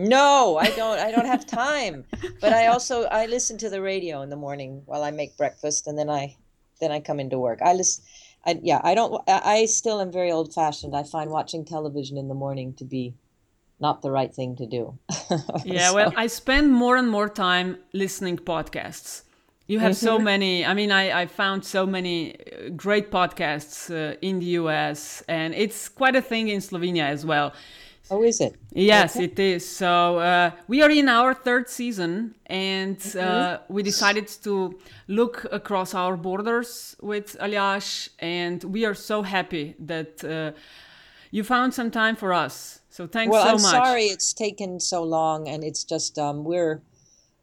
No, I don't. I don't have time. but I also I listen to the radio in the morning while I make breakfast, and then I then I come into work. I listen. I, yeah, I don't. I, still am very old fashioned. I find watching television in the morning to be not the right thing to do. yeah, so. well, I spend more and more time listening podcasts. You have so mm-hmm. many. I mean, I, I found so many uh, great podcasts uh, in the US, and it's quite a thing in Slovenia as well. Oh, is it? Yes, okay. it is. So uh, we are in our third season, and uh, mm-hmm. we decided to look across our borders with Aljaž, and we are so happy that uh, you found some time for us. So thanks well, so I'm much. Well, I'm sorry it's taken so long, and it's just um, we're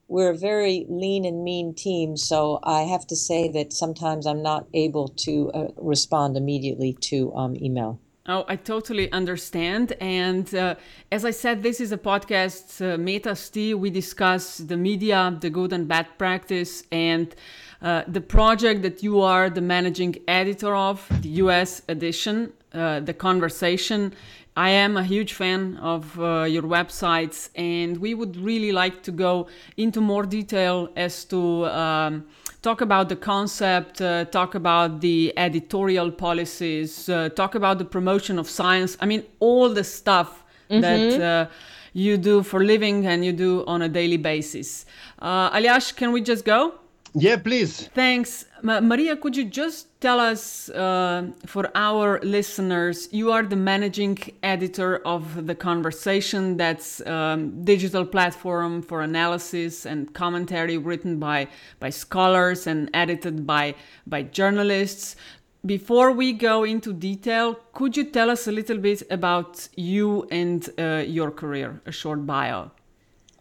we're a very lean and mean team, so I have to say that sometimes I'm not able to uh, respond immediately to um, email. Oh, I totally understand. And uh, as I said, this is a podcast, uh, Metasti. We discuss the media, the good and bad practice, and uh, the project that you are the managing editor of, the US edition, uh, The Conversation, I am a huge fan of uh, your websites, and we would really like to go into more detail as to um, talk about the concept, uh, talk about the editorial policies, uh, talk about the promotion of science. I mean, all the stuff mm-hmm. that uh, you do for living and you do on a daily basis. Uh, Aljaž, can we just go? Yeah, please. Thanks. Ma- Maria, could you just tell us, uh, for our listeners, you are the managing editor of The Conversation, that's um, digital platform for analysis and commentary written by, by scholars and edited by, by journalists. Before we go into detail, could you tell us a little bit about you and uh, your career, a short bio?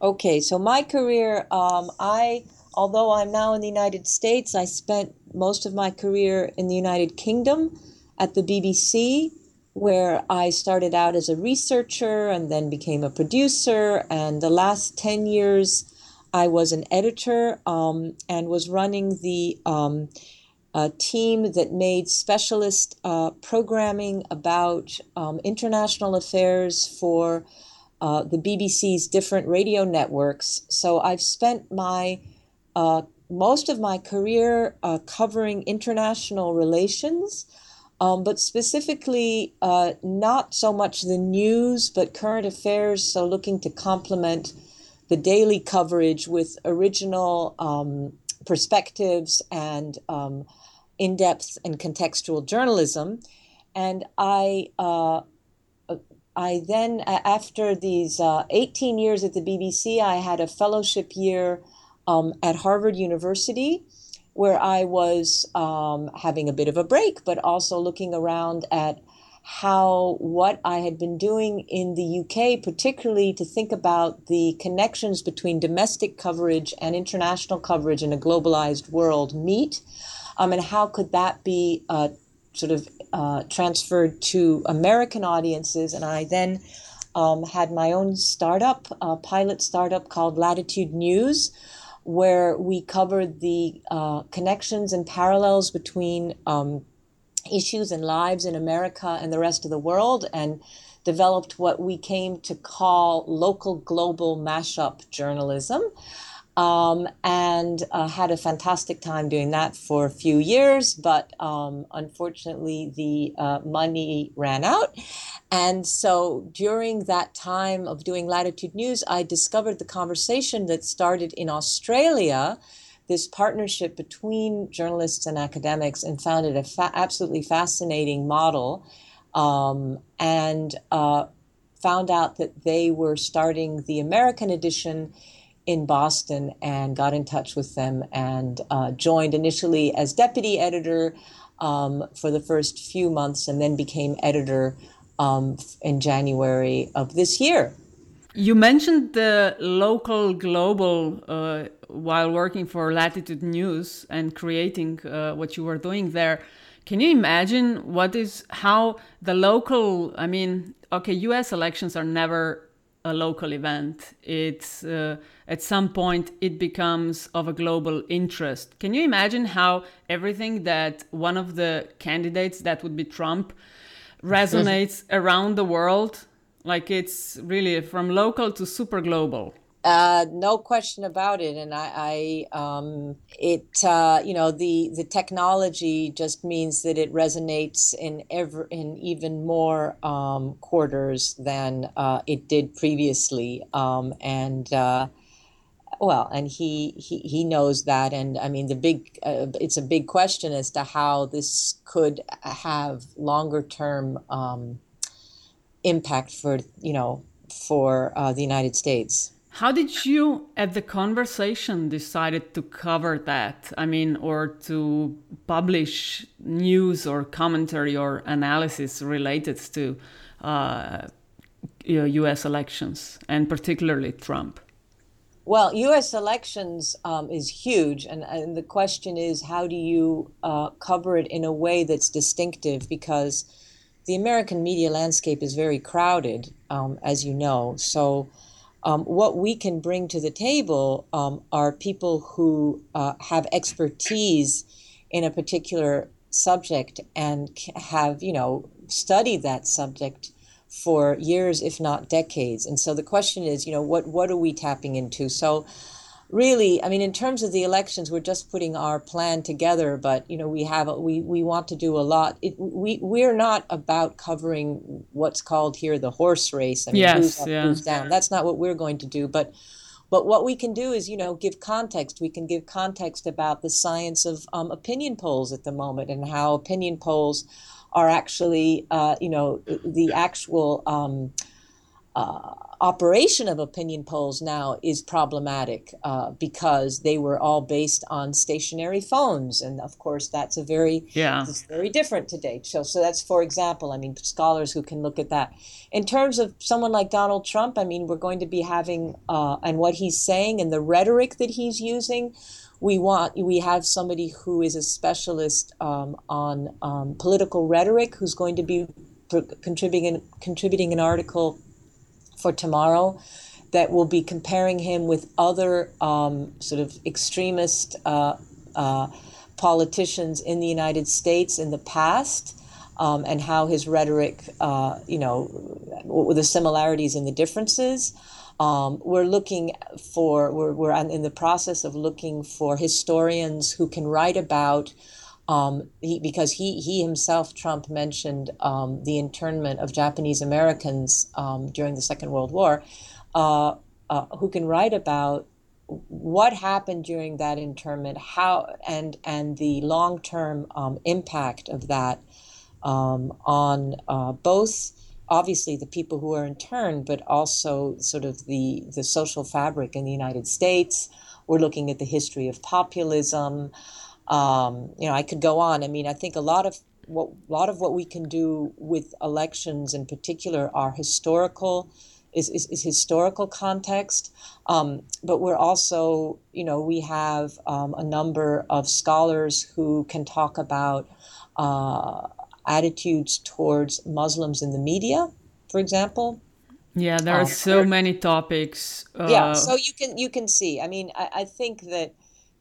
Okay, so my career, um, I although I'm now in the United States, I spent most of my career in the United Kingdom at the BBC, where I started out as a researcher and then became a producer. And the last 10 years, I was an editor um, and was running the um, team that made specialist uh, programming about um, international affairs for uh, the BBC's different radio networks. So I've spent my uh, most of my career uh, covering international relations, um, but specifically uh, not so much the news, but current affairs. So, looking to complement the daily coverage with original um, perspectives and um, in depth and contextual journalism. And I uh, I then, after these uh, 18 years at the BBC, I had a fellowship year um, at Harvard University, where I was um, having a bit of a break, but also looking around at how what I had been doing in the UK, particularly to think about the connections between domestic coverage and international coverage in a globalized world meet, um, and how could that be uh, sort of uh, transferred to American audiences. And I then um, had my own startup, a pilot startup called Latitude News, where we covered the uh, connections and parallels between um, issues and lives in America and the rest of the world, and developed what we came to call local global mashup journalism. Um, and uh, had a fantastic time doing that for a few years, but um, unfortunately, the uh, money ran out. And so during that time of doing Latitude News, I discovered the conversation that started in Australia, this partnership between journalists and academics, and found it a fa- absolutely fascinating model. Um, and uh, found out that they were starting the American edition in Boston and got in touch with them and uh, joined initially as deputy editor um, for the first few months and then became editor um, in January of this year. You mentioned the local global uh, while working for Latitude News and creating uh, what you were doing there. Can you imagine what is how the local? I mean, okay, U.S. elections are never a local event. It's uh, at some point it becomes of a global interest. Can you imagine how everything that one of the candidates, that would be Trump, resonates around the world? Like it's really from local to super global. Uh, no question about it, and I, I um, it, uh, you know, the the technology just means that it resonates in ever in even more um, quarters than uh, it did previously, um, and uh, well, and he, he he knows that, and I mean, the big, uh, it's a big question as to how this could have longer term um, impact for you know for uh, the United States. How did you, at the conversation, decided to cover that? I mean, or to publish news or commentary or analysis related to uh, U.S. elections and particularly Trump? Well, U.S. elections um, is huge, and, and the question is, how do you uh, cover it in a way that's distinctive? Because the American media landscape is very crowded, um, as you know. So um, what we can bring to the table um, are people who uh, have expertise in a particular subject and have, you know, studied that subject for years, if not decades. And so the question is, you know, what what are we tapping into? So really, I mean, in terms of the elections, we're just putting our plan together, but you know, we have we we want to do a lot. It, we we're not about covering what's called here the horse race. I mean, yes, who's up, yeah. who's down. That's not what we're going to do, but. But what we can do is, you know, give context. We can give context about the science of um, opinion polls at the moment and how opinion polls are actually, uh, you know, the actual um, uh, operation of opinion polls now is problematic uh, because they were all based on stationary phones, and of course that's a very yeah it's very different today. So so that's for example, I mean scholars who can look at that. In terms of someone like Donald Trump, I mean we're going to be having uh, and what he's saying and the rhetoric that he's using. We want we have somebody who is a specialist um, on um, political rhetoric who's going to be contributing contributing an article for tomorrow that will be comparing him with other um, sort of extremist uh, uh, politicians in the United States in the past. Um, and how his rhetoric, uh, you know, the similarities and the differences. Um, we're looking for, we're, we're in the process of looking for historians who can write about um, he, because he, he himself, Trump, mentioned um, the internment of Japanese Americans um, during the Second World War, uh, uh, who can write about what happened during that internment, how and and the long term um, impact of that um, on uh, both obviously the people who are interned, but also sort of the the social fabric in the United States. We're looking at the history of populism. Um, you know, I could go on. I mean, I think a lot of what a lot of what we can do with elections in particular are historical is, is, is historical context um, but we're also you know we have um, a number of scholars who can talk about uh, attitudes towards muslims in the media for example. Yeah there are um, so many topics uh, yeah so you can you can see. I mean I, I think that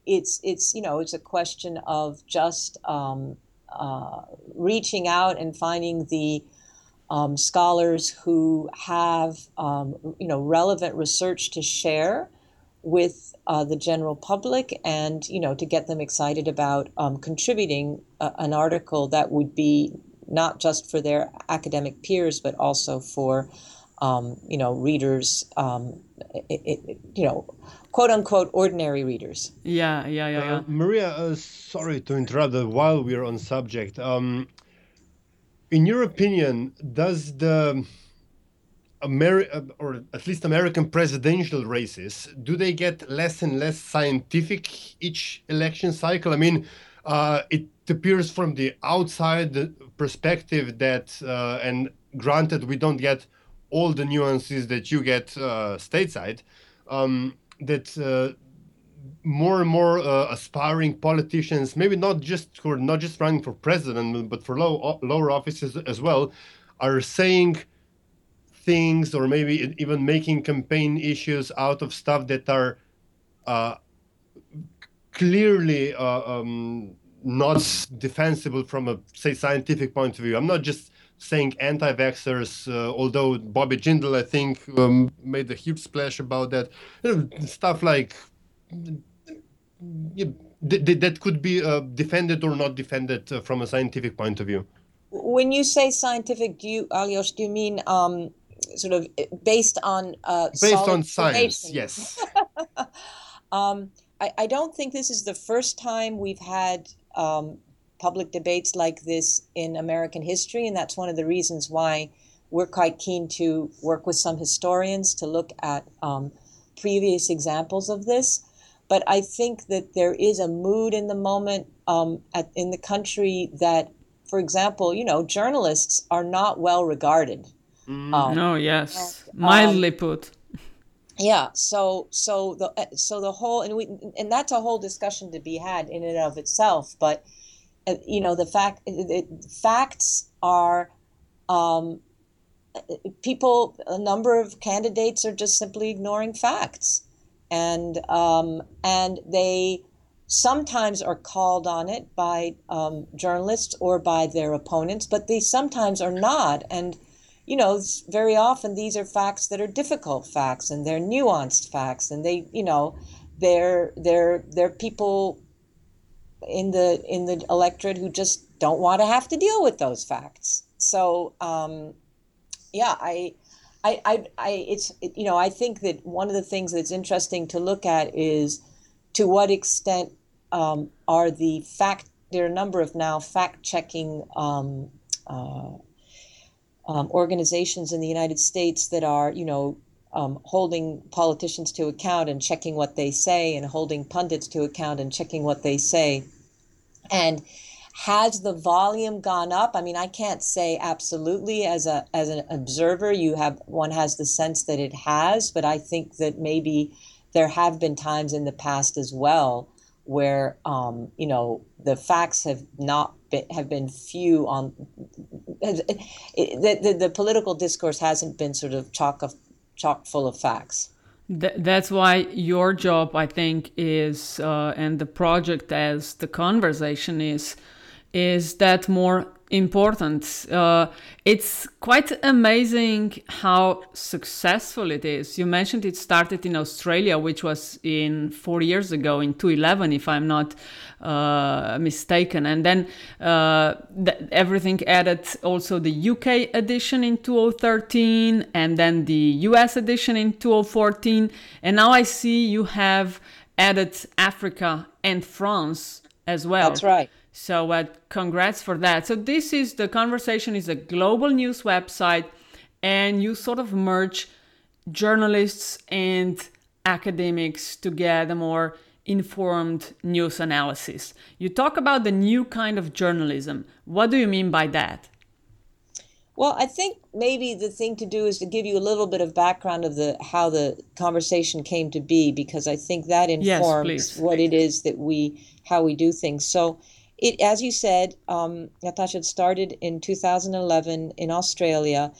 it's it's you know it's a question of just um, uh, reaching out and finding the um, scholars who have um, you know relevant research to share with uh, the general public and you know to get them excited about um, contributing a, an article that would be not just for their academic peers but also for um, you know readers um, it, it, you know quote unquote ordinary readers. Yeah, yeah, yeah. yeah. Uh, Maria, uh, sorry to interrupt. Uh, while we're on subject, um, in your opinion, does the Ameri- uh, or at least American presidential races do they get less and less scientific each election cycle? I mean, uh, it appears from the outside perspective that, uh, and granted, we don't get all the nuances that you get stateside. Um, that uh, more and more uh, aspiring politicians, maybe not just are not just running for president, but for low, lower offices as well, are saying things or maybe even making campaign issues out of stuff that are uh, clearly uh, um, not defensible from a say scientific point of view. I'm not just saying anti-vaxxers. Uh, although Bobby Jindal, I think, um, made a huge splash about that. You know, stuff like yeah, th- that could be uh, defended or not defended uh, from a scientific point of view. When you say scientific, do you, do you mean um, sort of based on uh, based on science? Yes. um, I, I, don't think this is the first time we've had um, public debates like this in American history, and that's one of the reasons why we're quite keen to work with some historians to look at um, previous examples of this. But I think that there is a mood in the moment um, at, in the country that, for example, you know, journalists are not well regarded. Mm. Um, oh yes, um, mildly put. Yeah. So so the uh, so the whole and we and that's a whole discussion to be had in and of itself. But uh, you know, the fact it, facts are. Um, people, a number of candidates are just simply ignoring facts and um, and they sometimes are called on it by um, journalists or by their opponents, but they sometimes are not. And you know, very often these are facts that are difficult facts and they're nuanced facts, and they, you know, they're they're they're people in the in the electorate who just don't want to have to deal with those facts. So um, yeah, I I, I, I, it's, you know, I think that one of the things that's interesting to look at is to what extent um, are the fact, there are a number of now fact checking um, uh, um, organizations in the United States that are, you know, um, holding politicians to account and checking what they say and holding pundits to account and checking what they say. And has the volume gone up i mean i can't say absolutely as a as an observer you have one has the sense that it has but i think that maybe there have been times in the past as well where um, you know the facts have not been, have been few on the, the, the political discourse hasn't been sort of chock of chock full of facts. Th- that's why your job i think is uh, and the project as the conversation is is that more important. Uh, it's quite amazing how successful it is. You mentioned it started in Australia, which was in four years ago, in 2011, if I'm not uh, mistaken. And then uh, th- everything added also the UK edition in 2013, and then the US edition in 2014. And now I see you have added Africa and France as well. That's right. So, uh, congrats for that. So, this is the conversation is a global news website, and you sort of merge journalists and academics to get a more informed news analysis. You talk about the new kind of journalism. What do you mean by that? Well, I think maybe the thing to do is to give you a little bit of background of the how the conversation came to be because I think that informs yes, what it is that we how we do things. So it, as you said, um, Natasha, started in 2011 in Australia.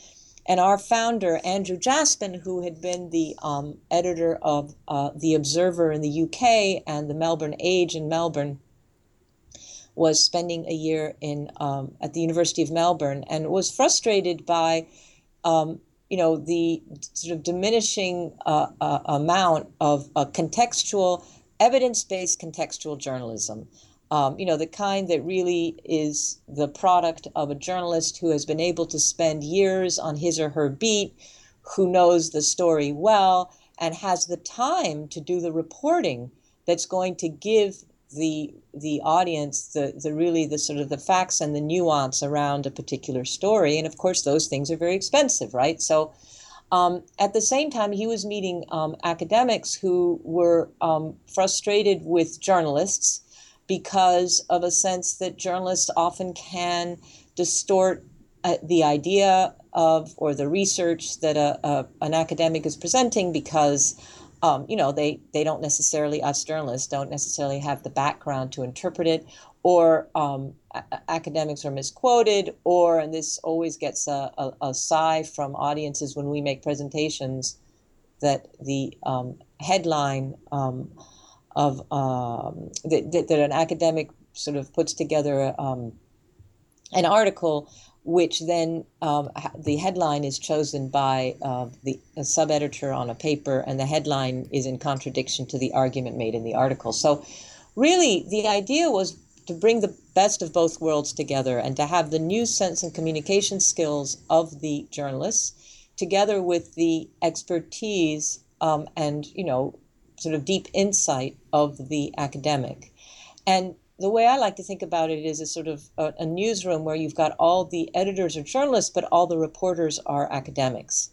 And our founder, Andrew Jaspan, who had been the um, editor of uh, The Observer in the UK and the Melbourne Age in Melbourne, was spending a year in um, at the University of Melbourne and was frustrated by, um, you know, the sort of diminishing uh, uh, amount of uh, contextual, evidence-based contextual journalism um, you know, the kind that really is the product of a journalist who has been able to spend years on his or her beat, who knows the story well, and has the time to do the reporting that's going to give the the audience the, the really the sort of the facts and the nuance around a particular story. And of course, those things are very expensive, right? So um, at the same time, he was meeting um, academics who were um, frustrated with journalists because of a sense that journalists often can distort uh, the idea of or the research that a, a an academic is presenting because um, you know they they don't necessarily us journalists don't necessarily have the background to interpret it or um, a- academics are misquoted or and this always gets a, a, a, sigh from audiences when we make presentations that the um, headline um, of um, that, that, an academic sort of puts together um, an article which then um, the headline is chosen by uh, the sub editor on a paper, and the headline is in contradiction to the argument made in the article. So, really, the idea was to bring the best of both worlds together and to have the news sense and communication skills of the journalists together with the expertise um, and you know sort of deep insight of the academic and the way I like to think about it is a sort of a, a, newsroom where you've got all the editors are journalists, but all the reporters are academics.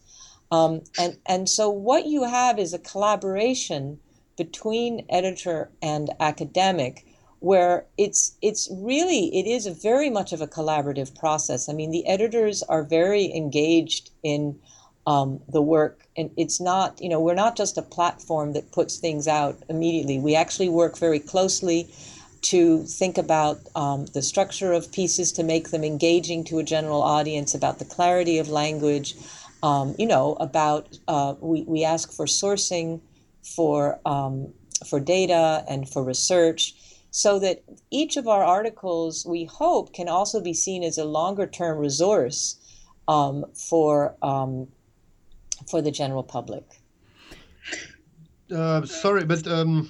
Um, and, and so what you have is a collaboration between editor and academic where it's it's really it is very much of a collaborative process. I mean, the editors are very engaged in um, the work, and it's not you know we're not just a platform that puts things out immediately. We actually work very closely to think about um, the structure of pieces to make them engaging to a general audience, about the clarity of language, um, you know, about uh, we we ask for sourcing, for um, for data and for research so that each of our articles, we hope, can also be seen as a longer term resource um, for, um, for the general public. Uh, sorry, but um,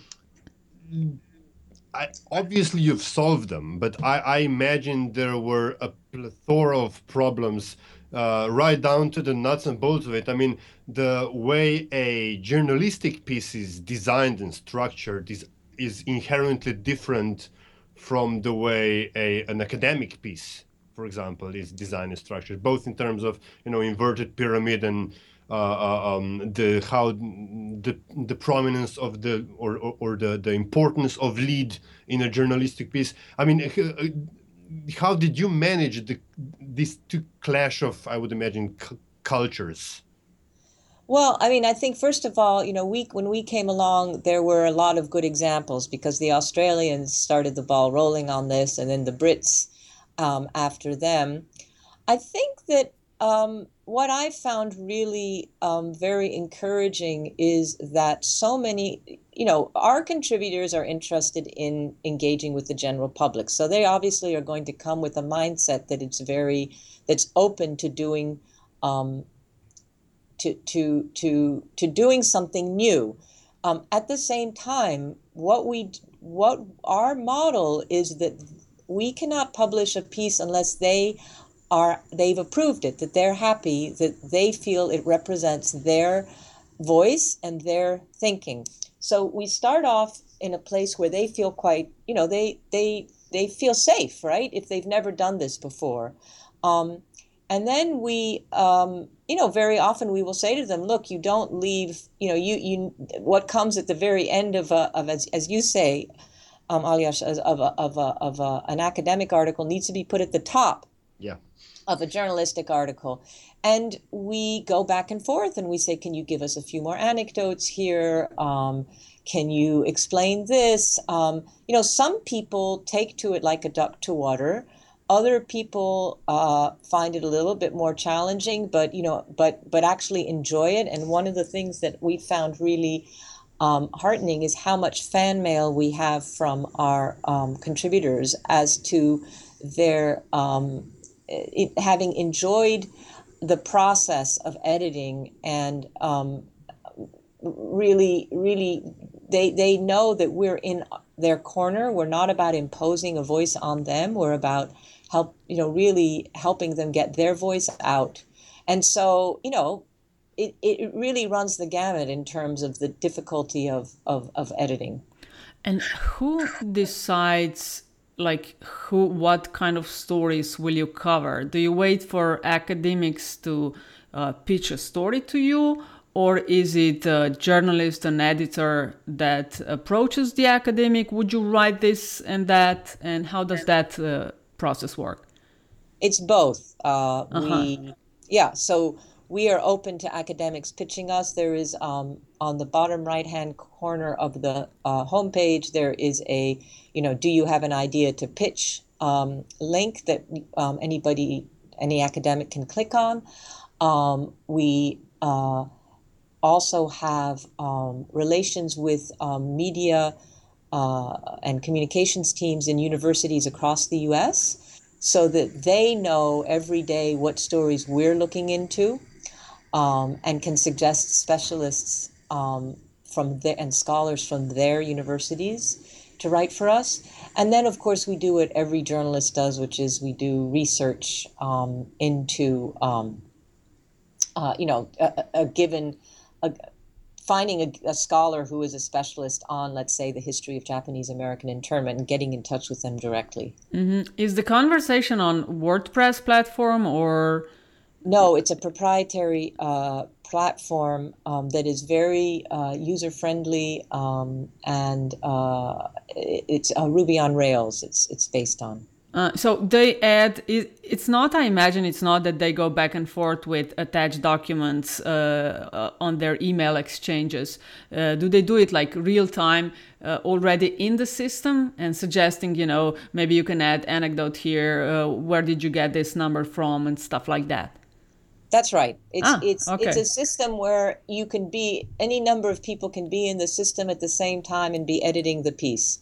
I, obviously you've solved them, but I, I imagine there were a plethora of problems uh, right down to the nuts and bolts of it. I mean, the way a journalistic piece is designed and structured is is inherently different from the way a, an academic piece, for example, is designed and structured, both in terms of you know inverted pyramid and uh, uh, um, the how the the prominence of the or, or, or, the the importance of lead in a journalistic piece. I mean, uh, how did you manage the these two clash of I would imagine cultures? Well, I mean, I think first of all, you know, we when we came along, there were a lot of good examples because the Australians started the ball rolling on this, and then the Brits um, after them. I think that um, what I found really um, very encouraging is that so many, you know, our contributors are interested in engaging with the general public. So they obviously are going to come with a mindset that it's very, that's open to doing um, to to to to doing something new. Um, at the same time, what we what our model is that we cannot publish a piece unless they are they've approved it, that they're happy, that they feel it represents their voice and their thinking. So we start off in a place where they feel quite, you know, they they they feel safe, right? If they've never done this before. Um, and then we um, you know very often we will say to them look you don't leave you know you you what comes at the very end of a, of as, as you say um, Aljaž, of a, of a, of a, an academic article needs to be put at the top yeah of a journalistic article. And we go back and forth and we say can you give us a few more anecdotes here? Um, can you explain this? Um, you know some people take to it like a duck to water. Other people uh, find it a little bit more challenging, but you know, but but actually enjoy it. And one of the things that we found really um, heartening is how much fan mail we have from our um, contributors as to their um, it, having enjoyed the process of editing and um, really, really, they they know that we're in their corner. We're not about imposing a voice on them. We're about help you know really helping them get their voice out and so you know it, it really runs the gamut in terms of the difficulty of, of, of editing and who decides like who what kind of stories will you cover do you wait for academics to uh, pitch a story to you or is it a journalist an editor that approaches the academic would you write this and that and how does that uh, process work? It's both. Uh, uh-huh. We yeah. So we are open to academics pitching us. There is um, on the bottom right hand corner of the uh, homepage. There is a you know, do you have an idea to pitch um, link that um, anybody, any academic can click on. Um, we uh, also have um, relations with um, media uh, and communications teams in universities across the US. so that they know every day what stories we're looking into um, and can suggest specialists um, from the, and scholars from their universities to write for us. And then, of course, we do what every journalist does, which is we do research um, into, um, uh, you know, a, a given, a, finding a, a, scholar who is a specialist on, let's say, the history of Japanese American internment and getting in touch with them directly. Mm-hmm. Is the conversation on WordPress platform or? No, it's a proprietary uh, platform um, that is very uh, user friendly um, and uh, it's Ruby on Rails. It's it's based on. Uh, so they add it, it's not i imagine it's not that they go back and forth with attached documents uh, uh, on their email exchanges uh, do they do it like real time uh, already in the system and suggesting you know maybe you can add anecdote here uh, where did you get this number from and stuff like that that's right. It's ah, it's okay. it's a system where you can be any number of people can be in the system at the same time and be editing the piece.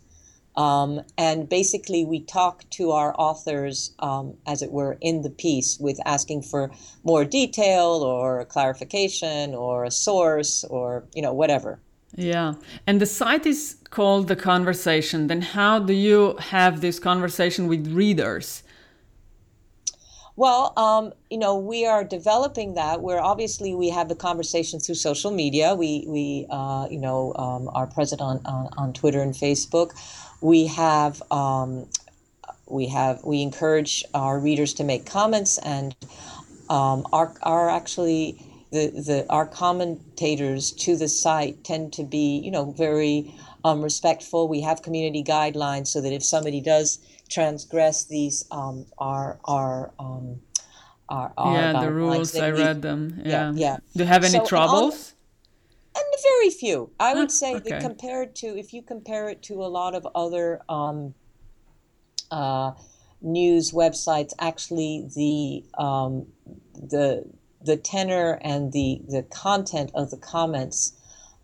Um, and basically, we talk to our authors, um, as it were, in the piece with asking for more detail or clarification or a source or you know whatever. Yeah, and the site is called the conversation. Then how do you have this conversation with readers? Well, um, you know, we are developing that. Where obviously we have the conversation through social media. We we uh, you know um, are present on, on, on Twitter and Facebook. We have um, we have we encourage our readers to make comments and um, our our actually the the our commentators to the site tend to be you know very um, respectful. We have community guidelines so that if somebody does transgress these um, our our um, our, our yeah the rules i we, read them yeah. yeah yeah do you have any so, troubles and very few i would say okay. that compared to if you compare it to a lot of other um, uh, news websites actually the um, the the tenor and the the content of the comments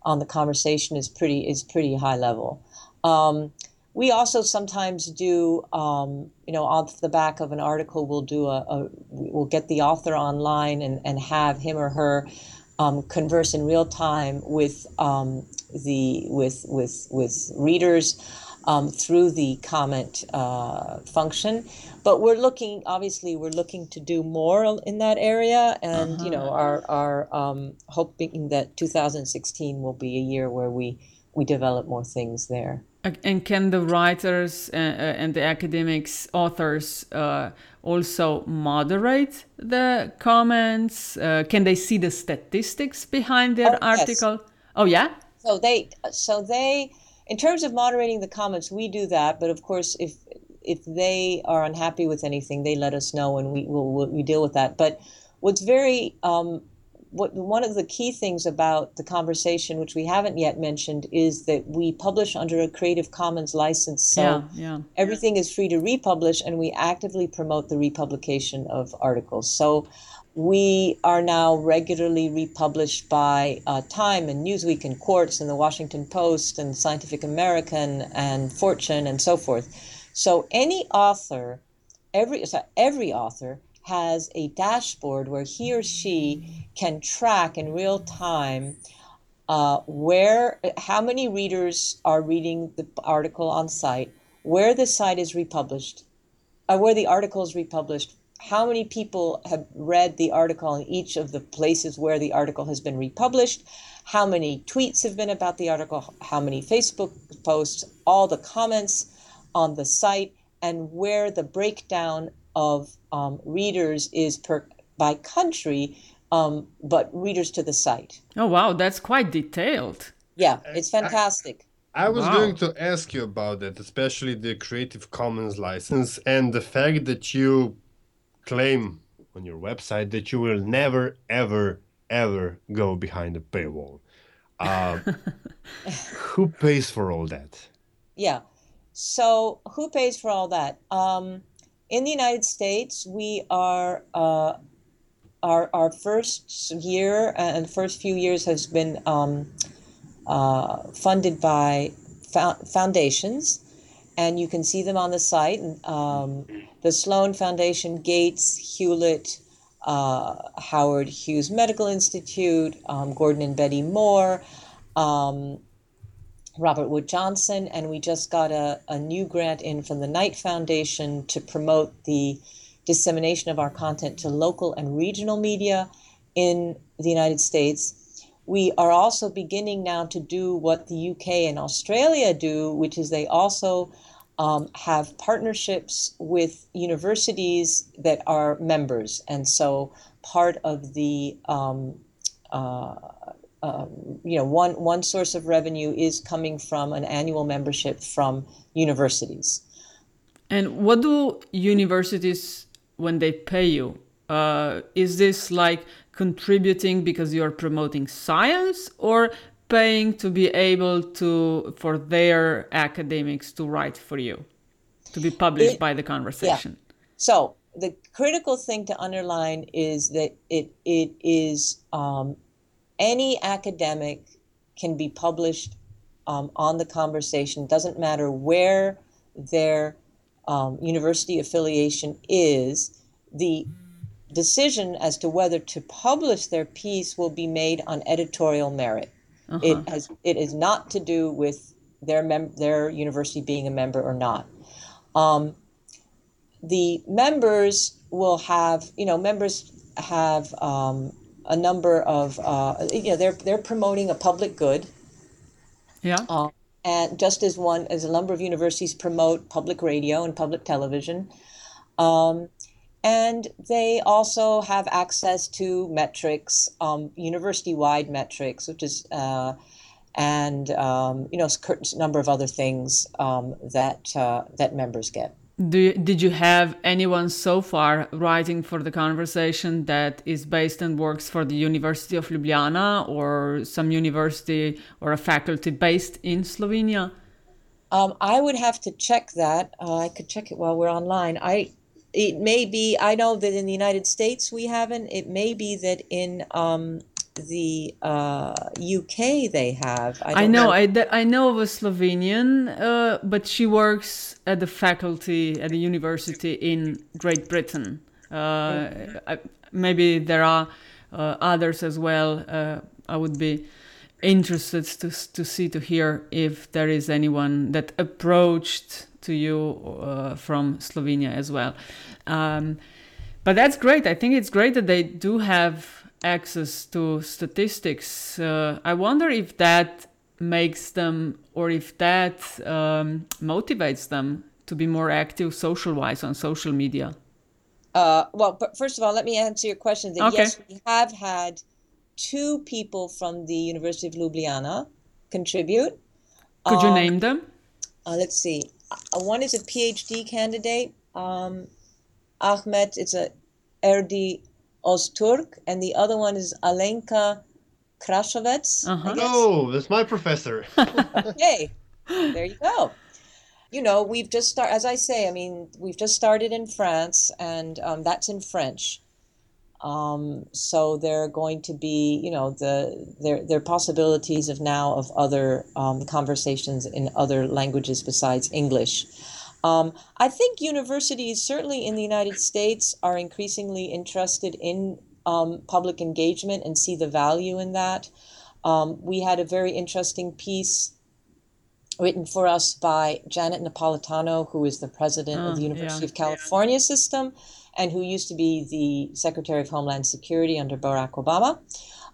on the conversation is pretty is pretty high level. Um, we also sometimes do, um, you know, off the back of an article, we'll do a, a we'll get the author online and, and have him or her um, converse in real time with um, the with with with readers um, through the comment uh, function. But we're looking, obviously, we're looking to do more in that area, and uh-huh. you know, are are um, hoping that 2016 will be a year where we we develop more things there. And can the writers uh, uh, and the academics, authors, uh, also moderate the comments? Uh, can they see the statistics behind their oh, article? Yes. Oh yeah. So they, so they, in terms of moderating the comments, we do that. But of course, if if they are unhappy with anything, they let us know, and we will we deal with that. But what's very um, what one of the key things about the conversation, which we haven't yet mentioned, is that we publish under a Creative Commons license. So yeah, yeah. everything is free to republish, and we actively promote the republication of articles. So we are now regularly republished by uh, Time and Newsweek and Quartz and the Washington Post and Scientific American and Fortune and so forth. So any author, every so every author has a dashboard where he or she can track in real time uh, where how many readers are reading the article on site, where the site is republished, uh, where the article is republished, how many people have read the article in each of the places where the article has been republished, how many tweets have been about the article, how many Facebook posts, all the comments on the site, and where the breakdown of um, readers is per by country, um, but readers to the site. Oh wow, that's quite detailed. Yeah, it's fantastic. I, I was wow. going to ask you about that, especially the Creative Commons license and the fact that you claim on your website that you will never, ever, ever go behind a paywall. Uh, who pays for all that? Yeah. So who pays for all that? Um, in the United States, we are uh, our our first year and first few years has been um, uh, funded by foundations, and you can see them on the site. Um, the Sloan Foundation, Gates, Hewlett, uh, Howard Hughes Medical Institute, um, Gordon and Betty Moore, um, Robert Wood Johnson, and we just got a, a new grant in from the Knight Foundation to promote the dissemination of our content to local and regional media in the United States. We are also beginning now to do what the UK and Australia do, which is they also um, have partnerships with universities that are members. And so part of the um, uh, um, you know, one one source of revenue is coming from an annual membership from universities. And what do universities when they pay you? Uh, is this like contributing because you're promoting science, or paying to be able to for their academics to write for you, to be published it, by the conversation? Yeah. So the critical thing to underline is that it it is um, any academic can be published um, on the conversation. Doesn't matter where their um, university affiliation is. The decision as to whether to publish their piece will be made on editorial merit. Uh-huh. It has it is not to do with their mem- their university being a member or not. Um, the members will have you know members have um, a number of uh, you know they're they're promoting a public good. Yeah. Uh, and just as one as a number of universities promote public radio and public television, um, and they also have access to metrics, um, university-wide metrics, which is uh, and um, you know a number of other things um, that uh, that members get. Do you, did you have anyone so far writing for the conversation that is based and works for the University of Ljubljana or some university or a faculty based in Slovenia? Um, I would have to check that. Uh, I could check it while we're online. I it may be. I know that in the United States we haven't. It may be that in um, the uh, UK they have. I, I know, know. I, I know of a Slovenian, uh, but she works at the faculty at the university in Great Britain. Uh, I, maybe there are uh, others as well. Uh, I would be interested to, to see, to hear if there is anyone that approached to you uh, from Slovenia as well. Um, but that's great. I think it's great that they do have access to statistics. Uh, I wonder if that makes them or if that um, motivates them to be more active social wise on social media. Uh, well, but first of all, let me answer your question. That okay. yes, we have had two people from the University of Ljubljana contribute. Could you um, name them? Uh, let's see. Uh, one is a PhD candidate, um, Ahmed. It's a Erdi Ozturk, and the other one is Alenka Krašovec. Uh-huh. Oh, that's my professor. okay, there you go. You know, we've just started, as I say, I mean, we've just started in France, and um, that's in French. Um, so there are going to be, you know, the there there are possibilities of now of other um, conversations in other languages besides English. Um, I think universities, certainly in the United States, are increasingly interested in um, public engagement and see the value in that. Um, we had a very interesting piece written for us by Janet Napolitano, who is the president of the oh, University yeah. of California yeah. system and who used to be the Secretary of Homeland Security under Barack Obama.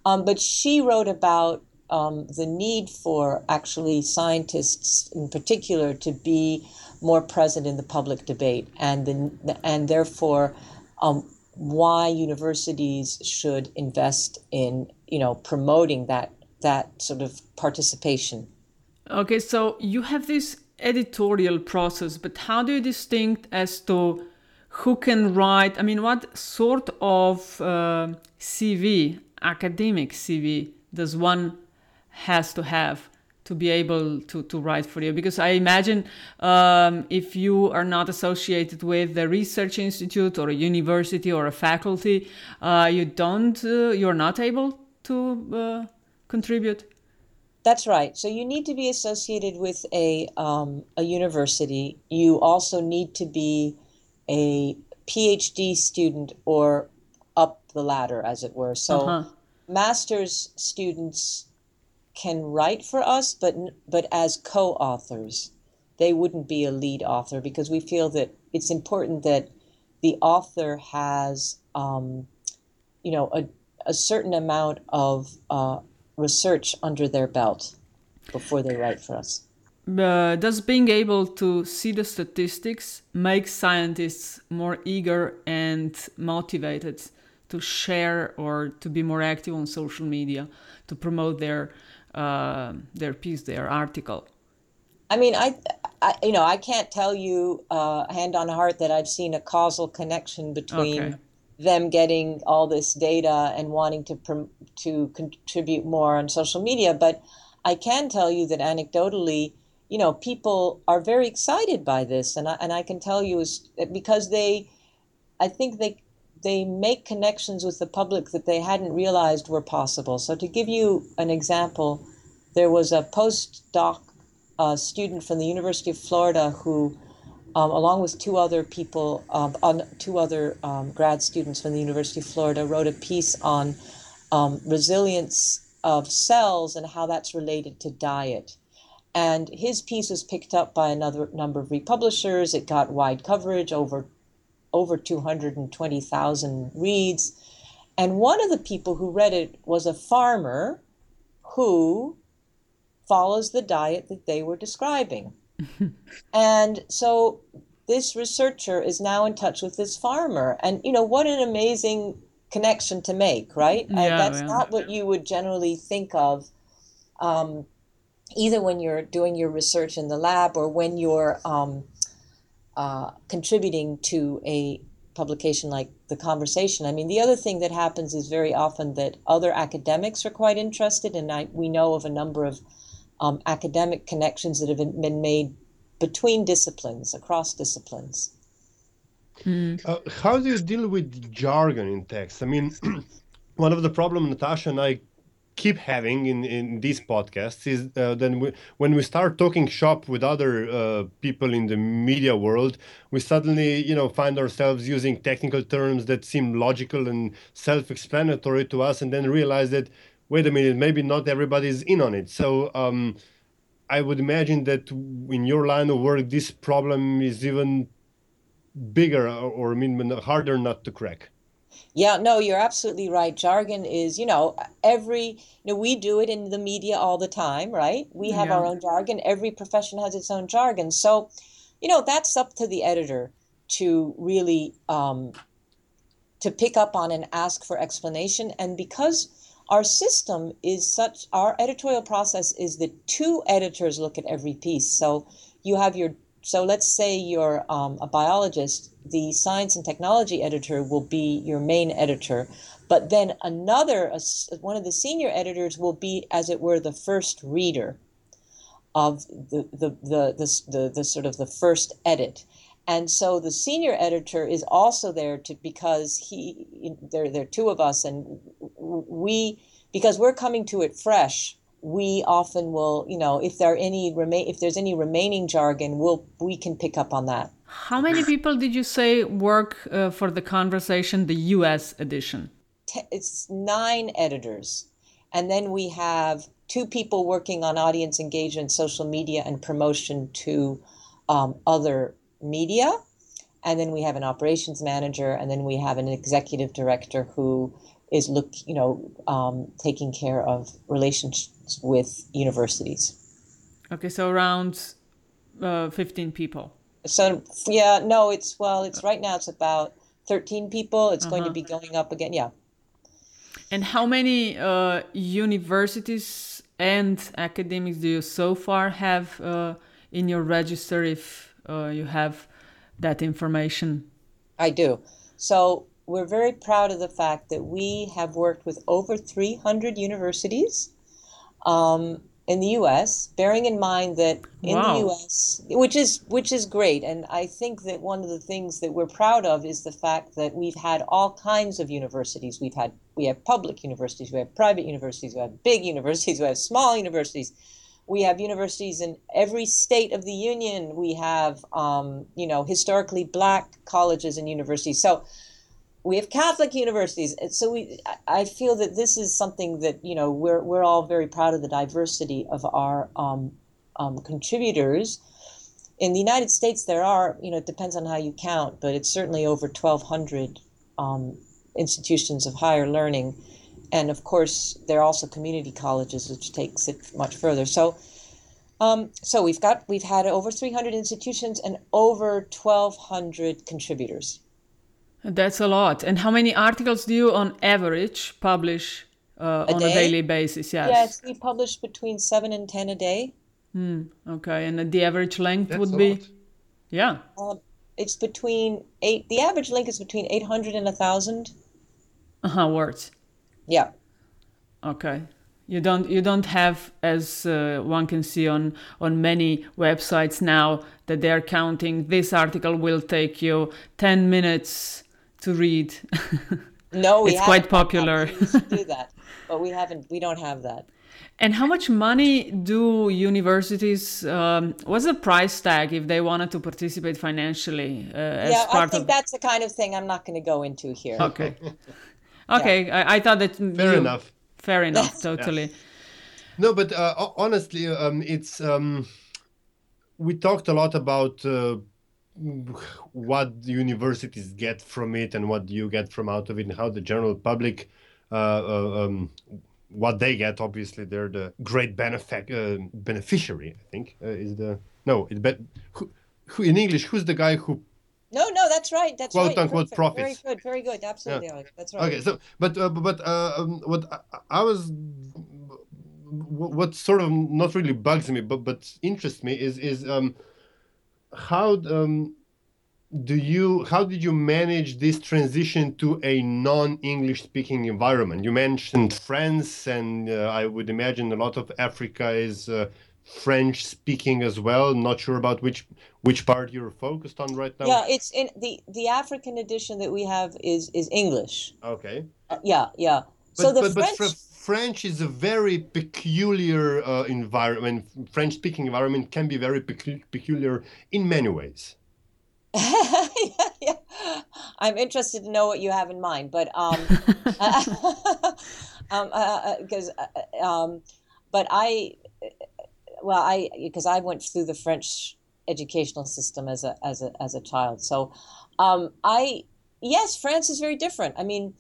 Um, but she wrote about um, the need for actually scientists in particular to be more present in the public debate, and the, and therefore um, why universities should invest in you know promoting that that sort of participation. Okay, so you have this editorial process, but how do you distinct as to who can write? I mean, what sort of uh, CV, academic CV, does one has to have? to be able to, to write for you because i imagine um, if you are not associated with a research institute or a university or a faculty uh, you don't uh, you're not able to uh, contribute That's right. So you need to be associated with a um, a university. You also need to be a PhD student or up the ladder, as it were. So Uh-huh. master's students can write for us, but but as co-authors, they wouldn't be a lead author because we feel that it's important that the author has, um, you know, a, a certain amount of uh, research under their belt before they write for us. Uh, does being able to see the statistics make scientists more eager and motivated to share or to be more active on social media to promote their uh, their piece, their article? I mean, I, I you know, I can't tell you uh, hand on heart that I've seen a causal connection between Okay. them getting all this data and wanting to prom- to contribute more on social media, but I can tell you that anecdotally, you know, people are very excited by this, and I, and I can tell you is because they, I think they they make connections with the public that they hadn't realized were possible. So to give you an example, there was a postdoc uh, student from the University of Florida who, um, along with two other people, um, on two other um, grad students from the University of Florida, wrote a piece on um, resilience of cells and how that's related to diet. And his piece was picked up by another number of republishers. It got wide coverage, over over 220,000 reads. And one of the people who read it was a farmer who follows the diet that they were describing. and so this researcher is now in touch with this farmer. And, you know, what an amazing connection to make, right? Yeah, that's yeah. not what you would generally think of. Um, either when you're doing your research in the lab or when you're um, uh, contributing to a publication like the conversation. I mean, the other thing that happens is very often that other academics are quite interested, and I, we know of a number of um, academic connections that have been, been made between disciplines, across disciplines. Uh, how do you deal with jargon in text? I mean, one of the problems Natasha and I keep having in, in these podcasts is uh, then we, when we start talking shop with other uh, people in the media world, we suddenly you know find ourselves using technical terms that seem logical and self-explanatory to us, and then realize that wait a minute, maybe not everybody's in on it. So. Um, I would imagine that in your line of work, this problem is even bigger or, or I mean harder not to crack. Yeah, no, you're absolutely right. Jargon is, you know, every, you know, we do it in the media all the time, right? We have our own jargon. Every profession has its own jargon. So, you know, that's up to the editor to really um, to pick up on and ask for explanation. And because our system is such, our editorial process is that two editors look at every piece. So you have your, so let's say you're um, a biologist, the science and technology editor will be your main editor. But then another, one of the senior editors will be, as it were, the first reader of the the the the, the, the sort of the first edit and so the senior editor is also there to because he there there are two of us and we because we're coming to it fresh we often will you know if there are any remain if there's any remaining jargon we'll we can pick up on that How many people did you say work uh, for the conversation, the US edition? it's nine editors and then we have two people working on audience engagement social media and promotion to um, other media and then we have an operations manager and then we have an executive director who is look you know um, taking care of relationships with universities Okay, so around uh, 15 people. So yeah no it's well it's right now it's about 13 people it's going to be going up again yeah And how many uh, universities and academics do you so far have uh, in your register if uh, you have that information? I do. So we're very proud of the fact that we have worked with over 300 universities. Um, in the U.S., bearing in mind that in Wow. the U.S., which is which is great, and I think that one of the things that we're proud of is the fact that we've had all kinds of universities. We've had we have public universities, we have private universities, we have big universities, we have small universities. We have universities in every state of the union. We have, um, you know, historically black colleges and universities. So we have Catholic universities. So we, I- feel that this is something that you know we're we're all very proud of the diversity of our um, um, contributors. In the United States, there are you know it depends on how you count, but it's certainly over twelve hundred um, institutions of higher learning, and of course there are also community colleges, which takes it much further. So. Um, so we've got we've had over 300 institutions and over 1,200 contributors. That's a lot. And how many articles do you, on average, publish uh, on a daily basis? Yes. Yes, we publish between seven and ten a day. Okay. And the average length That's would a be? lot. Yeah. Um, it's between eight. The average length is between eight hundred and a thousand. Uh-huh, words. Yeah. Okay. You don't you don't have as uh, one can see on on many websites now that they are counting this article will take you 10 minutes to read. No, we It's quite popular. We used to do that, but we haven't. We don't have that. and how much money do universities um, what's the price tag if they wanted to participate financially uh, as yeah, I think of that's the kind of thing I'm not going to go into here. Okay. Okay, I, I thought that Fair you- enough. Fair enough, totally. No, but uh, honestly, um, it's um, we talked a lot about uh, what universities get from it and what you get from out of it, and how the general public, uh, uh, um, what they get. Obviously, they're the great benefic- uh, beneficiary. I think uh, is the no. It bet who, who in English. Who's the guy who No, no, that's right. That's Quote, right. unquote, Perfect. profits. Very good. Very good. Absolutely, Alex. That's right. Okay, so but uh, but uh, um, what I, I was what what sort of not really bugs me, but but interests me is is um how um do you how did you manage this transition to a non-English speaking environment? You mentioned France, and uh, I would imagine a lot of Africa is uh, French speaking as well. Not sure about which which part you're focused on right now. Yeah, it's in the the African edition that we have is is English. Okay. Uh, yeah, yeah. But, so the but, French. but French is a very peculiar uh, environment. French speaking environment can be very pecu- peculiar in many ways. yeah, yeah. I'm interested to know what you have in mind, but um, um, because uh, uh, um, but I, well, I because I went through the French educational system as a as a as a child, so um, I yes, France is very different. I mean,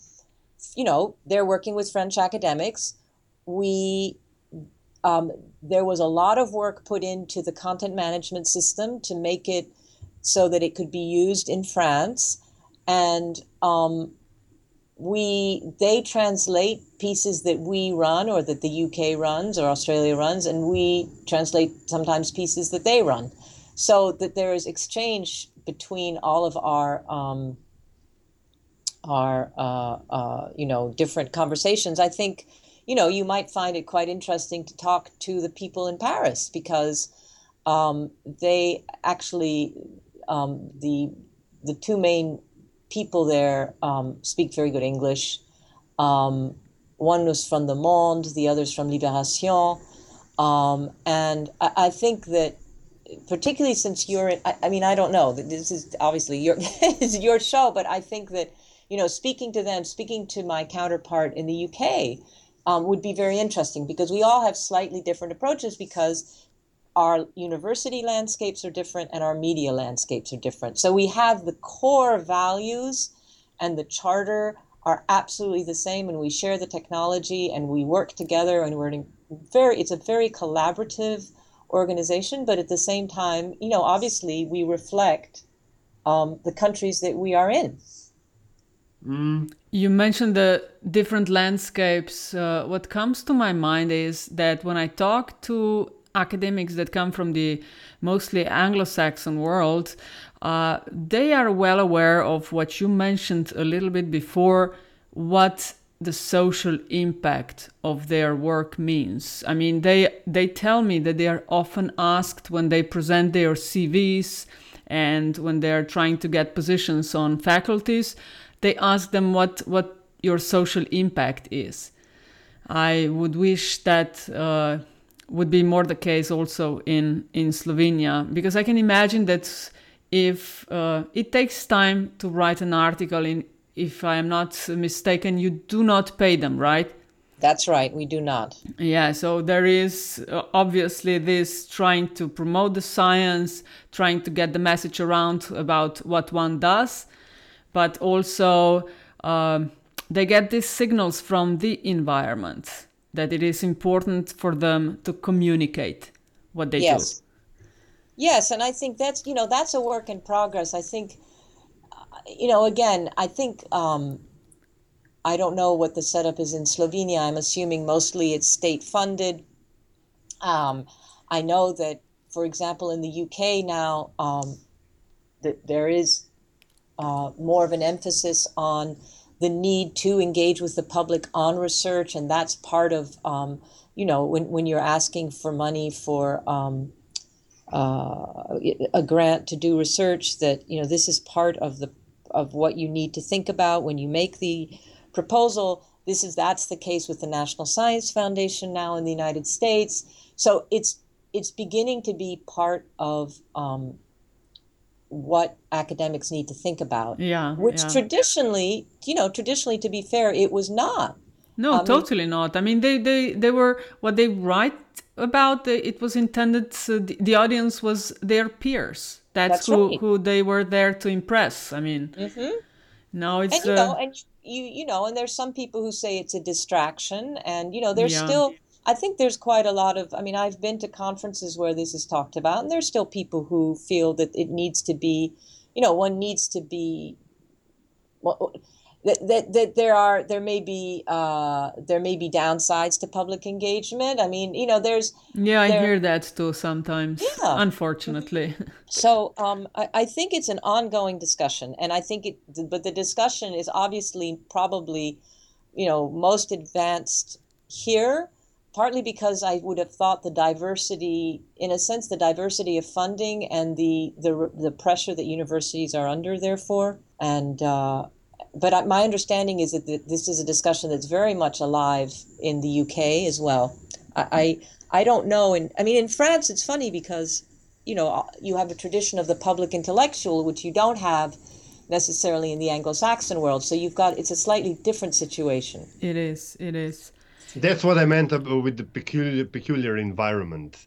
you know, they're working with French academics. We um, there was a lot of work put into the content management system to make it so that it could be used in France, and um, we they translate pieces that we run or that the UK runs or Australia runs, and we translate sometimes pieces that they run, so that there is exchange between all of our um, our uh, uh, you know different conversations. I think you know you might find it quite interesting to talk to the people in Paris because um, they actually um, the the two main people there um, speak very good English. Um, one was from the Monde, the other's from Libération, um, and I, I think that particularly since you're, I, I mean, I don't know. This is obviously your it's your show, but I think that you know, speaking to them, speaking to my counterpart in the UK, um, would be very interesting because we all have slightly different approaches because our university landscapes are different and our media landscapes are different. So we have the core values and the charter are absolutely the same and we share the technology and we work together and we're very it's a very collaborative organization but at the same time you know obviously we reflect um, the countries that we are in You mentioned the different landscapes. Uh, what comes to my mind is that when I talk to academics that come from the mostly Anglo Saxon world, uh, they are well aware of what you mentioned a little bit before what the social impact of their work means. I mean, they they tell me that they are often asked when they present their CVs and when they are trying to get positions on faculties, they ask them what what your social impact is. I would wish that uh, would be more the case also in in Slovenia because I can imagine that if uh, it takes time to write an article in if I am not mistaken, you do not pay them, right? That's right, we do not. Yeah, so there is uh, obviously this trying to promote the science, trying to get the message around about what one does, but also um, they get these signals from the environment that it is important for them to communicate what they yes. do. Yes, and I think that's you know that's a work in progress. I think you know, again, I think um, I don't know what the setup is in Slovenia. I'm assuming mostly it's state funded. Um, I know that, for example, in the UK now, um, that there is uh, more of an emphasis on the need to engage with the public on research, and that's part of, um, you know, when when you're asking for money for um, uh, a grant to do research, that you know this is part of the of what you need to think about when you make the proposal. This is that's the case with the National Science Foundation now in the United States. So it's it's beginning to be part of um, what academics need to think about. Yeah, which yeah. traditionally, you know, traditionally to be fair, it was not. No, mean- totally not. I mean, they, they, they were what they write about. They, it was intended. Uh, the, the audience was their peers. That's, That's who right. who they were there to impress. I mean, Mhm. now it's and you uh, know and you you know and there's some people who say it's a distraction and you know there's Yeah. still i think there's quite a lot of i mean i've been to conferences where this is talked about and there's still people who feel that it needs to be you know one needs to be well, that, that, that there are there may be uh, there may be downsides to public engagement i mean you know there's yeah, I there- hear that too sometimes. Yeah. Unfortunately, So um, I, I think it's an ongoing discussion, and I think it. But the discussion is obviously probably, you know, most advanced here, partly because I would have thought the diversity, in a sense, the diversity of funding and the the the pressure that universities are under, therefore, and. Uh, but my understanding is that this is a discussion that's very much alive in the UK as well. I, I I don't know, and I mean in France it's funny because you know, uh, you have a tradition of the public intellectual, which you don't have necessarily in the Anglo-Saxon world. So you've got it's a slightly different situation. it is. It is. That's what I meant ab- with the peculiar peculiar environment.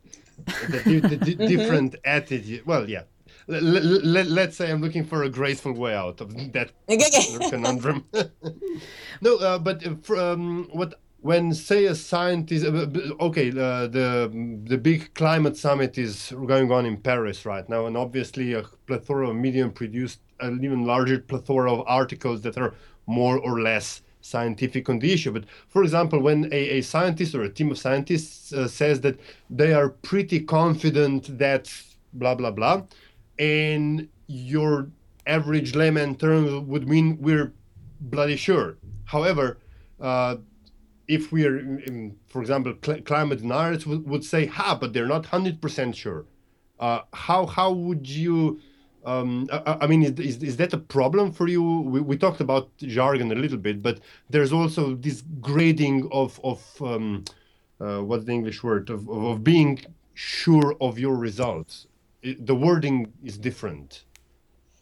The, di- the di- Mm-hmm. different attitude. Well, yeah. L- l- l- let's say I'm looking for a graceful way out of that conundrum. no, uh, but uh, um, what when say a scientist? Uh, okay, uh, the the big climate summit is going on in Paris right now, and obviously a plethora of medium produced an even larger plethora of articles that are more or less scientific on the issue. But for example, when a, a scientist or a team of scientists uh, says that they are pretty confident that blah blah blah, and your average layman term would mean we're bloody sure. However, uh, if we're, in- for example, cl- climate deniers would, say, "Ha, but they're not hundred percent sure." Uh, how how would you? Um, I, I- I mean, is, is, is that a problem for you? We, we talked about jargon a little bit, but there's also this grading of of um, uh, what's the English word of, of, of being sure of your results. The wording is different.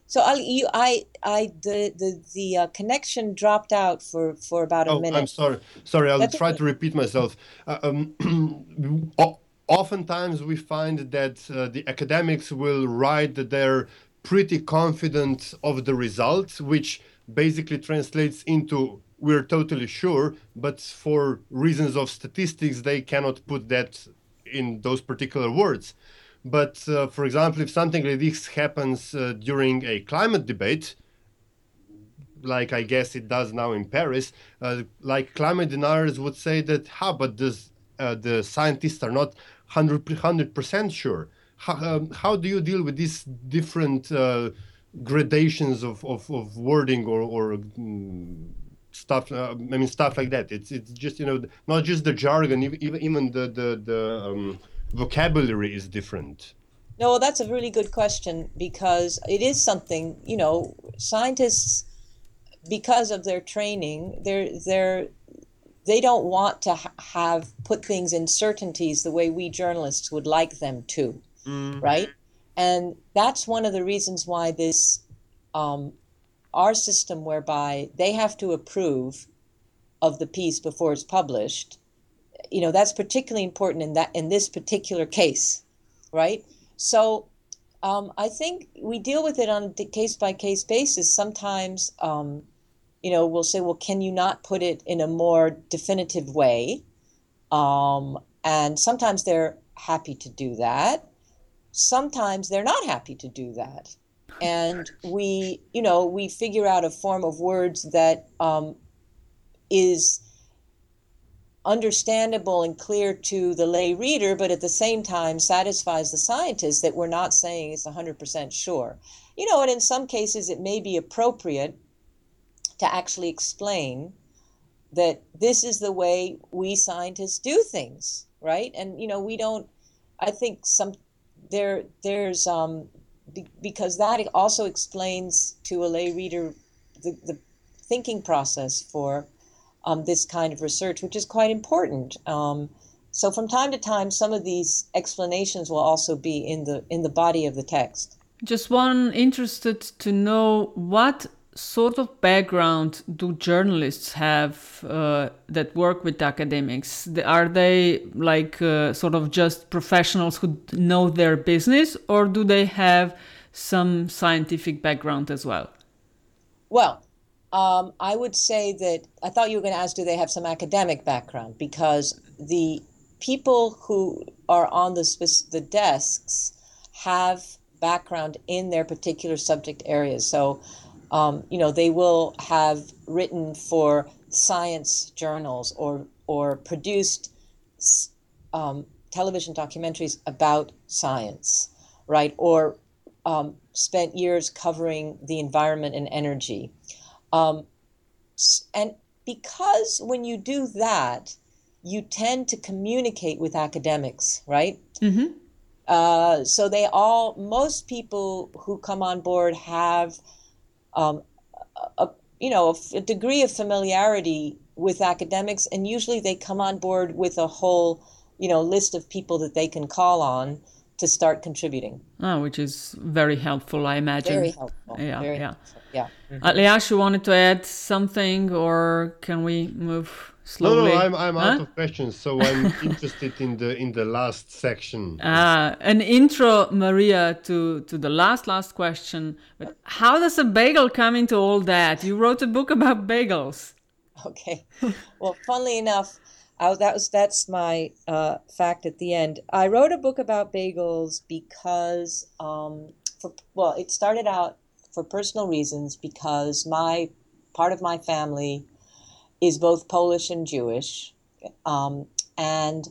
So I, you, I, I, the the the uh, connection dropped out for for about a Oh, minute. I'm sorry. Sorry, I'll That's try okay. to repeat myself. Uh, um, oftentimes, we find that uh, the academics will write that they're pretty confident of the results, which basically translates into we're totally sure, but for reasons of statistics, they cannot put that in those particular words. But uh, for example, if something like this happens uh, during a climate debate, like I guess it does now in Paris, uh, like climate deniers would say that, ha, but this, uh, the scientists are not 100 percent sure. How, um, how do you deal with these different uh, gradations of, of, of wording or, or mm, stuff. Uh, I mean, stuff like that. It's it's just you know not just the jargon, even even the the the um, vocabulary is different. No, that's a really good question because it is something you know scientists because of their training they're they're they don't want to ha- have put things in certainties the way we journalists would like them to mm. right and that's one of the reasons why this um, our system whereby they have to approve of the piece before it's published you know that's particularly important in that in this particular case right? So um, i think we deal with it on a case by case basis. Sometimes um, you know we'll say well can you not put it in a more definitive way? Um, and sometimes they're happy to do that. Sometimes they're not happy to do that. And we you know we figure out a form of words that um, is understandable and clear to the lay reader but at the same time satisfies the scientist that we're not saying it's 100% sure. You know and in some cases it may be appropriate to actually explain that this is the way we scientists do things right? And you know we don't i think some there there's um because that also explains to a lay reader the, the thinking process for um, this kind of research, which is quite important. Um, so from time to time, some of these explanations will also be in the in the body of the text. Just one interested to know what sort of background do journalists have uh, that work with academics? Are they like uh, sort of just professionals who know their business, or do they have some scientific background as well? Well, um, I would say that I thought you were going to ask, do they have some academic background? Because the people who are on the, the desks have background in their particular subject areas. So um, you know, they will have written for science journals or or produced um, television documentaries about science, right? Or um, spent years covering the environment and energy. Um, and because when you do that, you tend to communicate with academics, right? Mm-hmm. Uh, so they all, most people who come on board have um, a, you know a, a degree of familiarity with academics, and usually they come on board with a whole you know list of people that they can call on to start contributing. Oh, which is very helpful, I imagine. Very helpful. Yeah, very yeah, helpful. Yeah. Mm-hmm. Uh, Leash, you wanted to add something, or can we move? slowly. No, no, I'm, I'm huh? out of questions, so I'm interested in the in the last section. Ah, an intro, Maria, to to the last last question. But how does a bagel come into all that? You wrote a book about bagels. Okay, well, funnily enough, I, that was that's my uh, fact at the end. I wrote a book about bagels because, um, for well, it started out for personal reasons because my part of my family is both Polish and Jewish. Um, and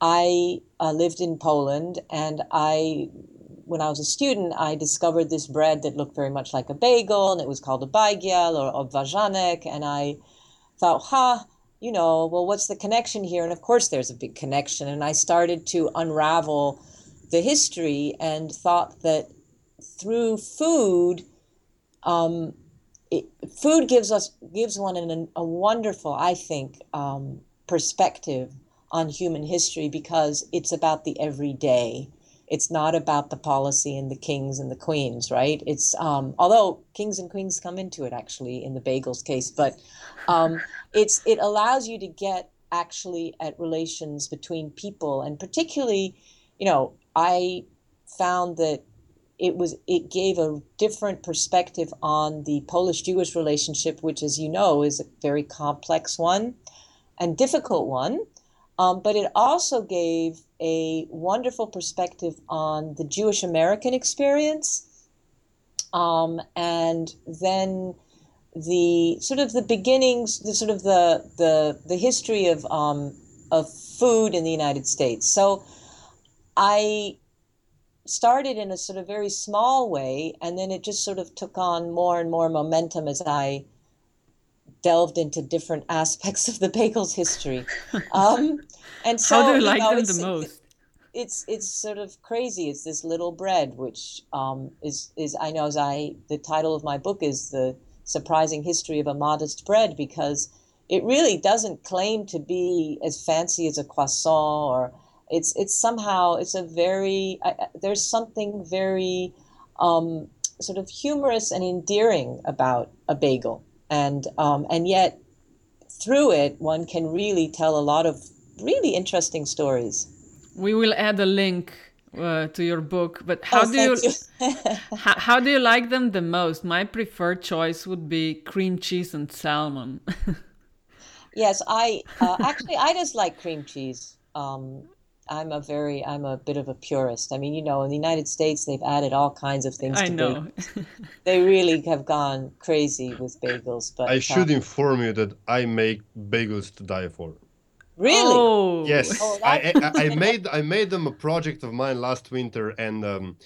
I uh, lived in Poland, and I, when I was a student, I discovered this bread that looked very much like a bagel, and it was called a bajgiel or obwarzanek, and I thought, ha, you know, well, what's the connection here? And of course, there's a big connection, and I started to unravel the history and thought that through food, um, it, food gives us gives one an, a wonderful, I think, um, perspective on human history because it's about the everyday. It's not about the policy and the kings and the queens, right? It's um, although kings and queens come into it actually in the bagels case, but um, it's it allows you to get actually at relations between people and particularly, you know, I found that it was it gave a different perspective on the Polish Jewish relationship, which, as you know, is a very complex one and difficult one. Um, but it also gave a wonderful perspective on the Jewish American experience, um, and then the sort of the beginnings, the sort of the the the history of um, of food in the United States. So I started in a sort of very small way, and then it just sort of took on more and more momentum as I delved into different aspects of the bagel's history. Um, and so, How do you like know, them it's- the most? it's it's sort of crazy. It's this little bread, which um, is is I know as I the title of my book is the surprising history of a modest bread because it really doesn't claim to be as fancy as a croissant or it's it's somehow it's a very I, there's something very um, sort of humorous and endearing about a bagel and um, and yet through it one can really tell a lot of really interesting stories. We will add a link uh, to your book. But how Oh, do you, you. how, how do you like them the most? My preferred choice would be cream cheese and salmon. Yes, I uh, actually I just like cream cheese. Um, I'm a very I'm a bit of a purist. I mean, you know, in the United States they've added all kinds of things I to know. bagels. They really have gone crazy with bagels, but I should inform you that I make bagels to die for. really Oh, Yes, Oh, I, I, I made I made them a project of mine last winter, and um,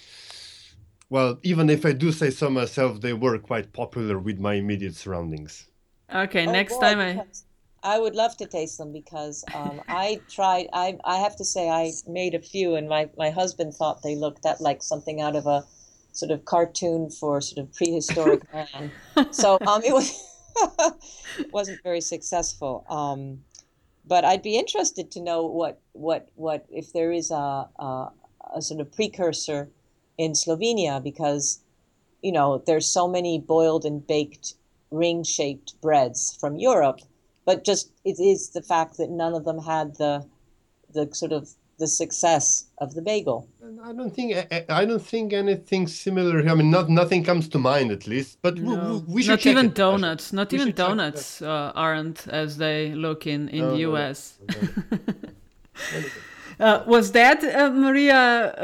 well, even if I do say so myself, they were quite popular with my immediate surroundings. Okay, Oh, next boy, time I. because I would love to taste them because um, I tried. I I have to say I made a few, and my my husband thought they looked that like something out of a sort of cartoon for sort of prehistoric man. So um, it was wasn't very successful. Um, but I'd be interested to know what what what if there is a a, a sort of precursor in Slovenia because you know there's so many boiled and baked ring shaped breads from Europe, but just it is the fact that none of them had the the sort of the success of the bagel. I don't think I, I don't think anything similar. I mean, not nothing comes to mind at least. But we, No. we, we should not check even it, Asha. donuts. Not We even should check it. donuts uh, aren't as they look in in No, the no, no. U.S. Uh, was that uh, Maria?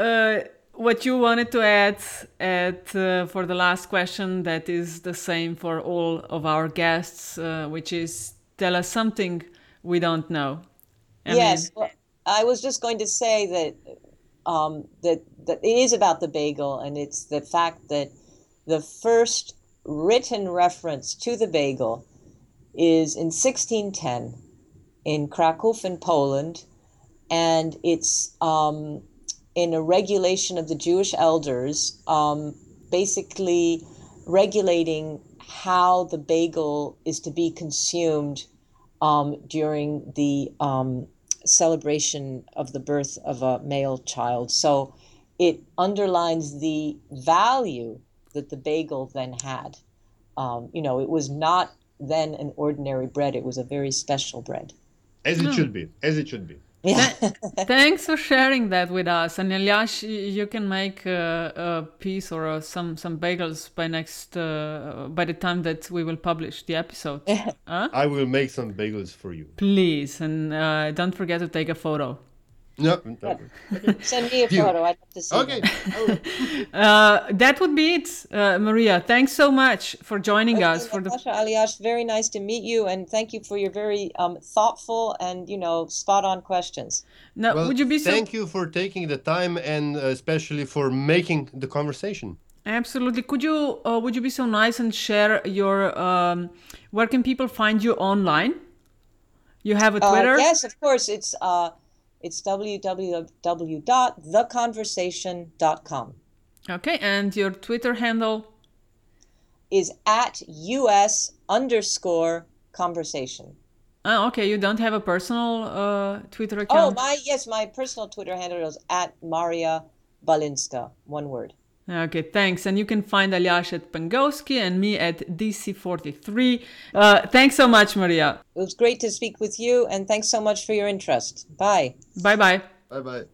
Uh, what you wanted to add at uh, for the last question? That is the same for all of our guests, uh, which is tell us something we don't know. I yes, mean, well, I was just going to say that um, that that it is about the bagel, and it's the fact that the first written reference to the bagel is in 1610 in Krakow in Poland, and it's um, in a regulation of the Jewish elders, um, basically regulating how the bagel is to be consumed um, during the um, celebration of the birth of a male child. So it underlines the value that the bagel then had. Um, you know, it was not then an ordinary bread, it was a very special bread. As Hmm. it should be. As it should be. Yeah. Thanks for sharing that with us. And Aljaž, you can make a, a piece or uh some some bagels by next uh, by the time that we will publish the episode. huh? I will make some bagels for you. Please, and uh, don't forget to take a photo. No. no. Send me a photo. I'd love to see Okay. them. Oh. Uh, that would be it, uh, Maria. Thanks so much for joining us Okay, for the Natasha Aljaž, very nice to meet you, and thank you for your very um, thoughtful and you know spot on questions. Now, Well, would you be so thank you for taking the time and uh, especially for making the conversation. absolutely? Could you uh, would you be so nice and share your um, where can people find you online? You have a Uh, Twitter. yes, of course. It's uh, it's www.theconversation.com. Okay, and your Twitter handle. Is at us underscore conversation. Oh, okay. You don't have a personal uh, Twitter account. Oh, my yes, my personal Twitter handle is at Maria Balinska. One word. Okay, thanks. And you can find Aljaž at Pangowski and me at DC43. Uh, thanks so much, Maria. It was great to speak with you, and thanks so much for your interest. Bye. Bye bye. Bye bye.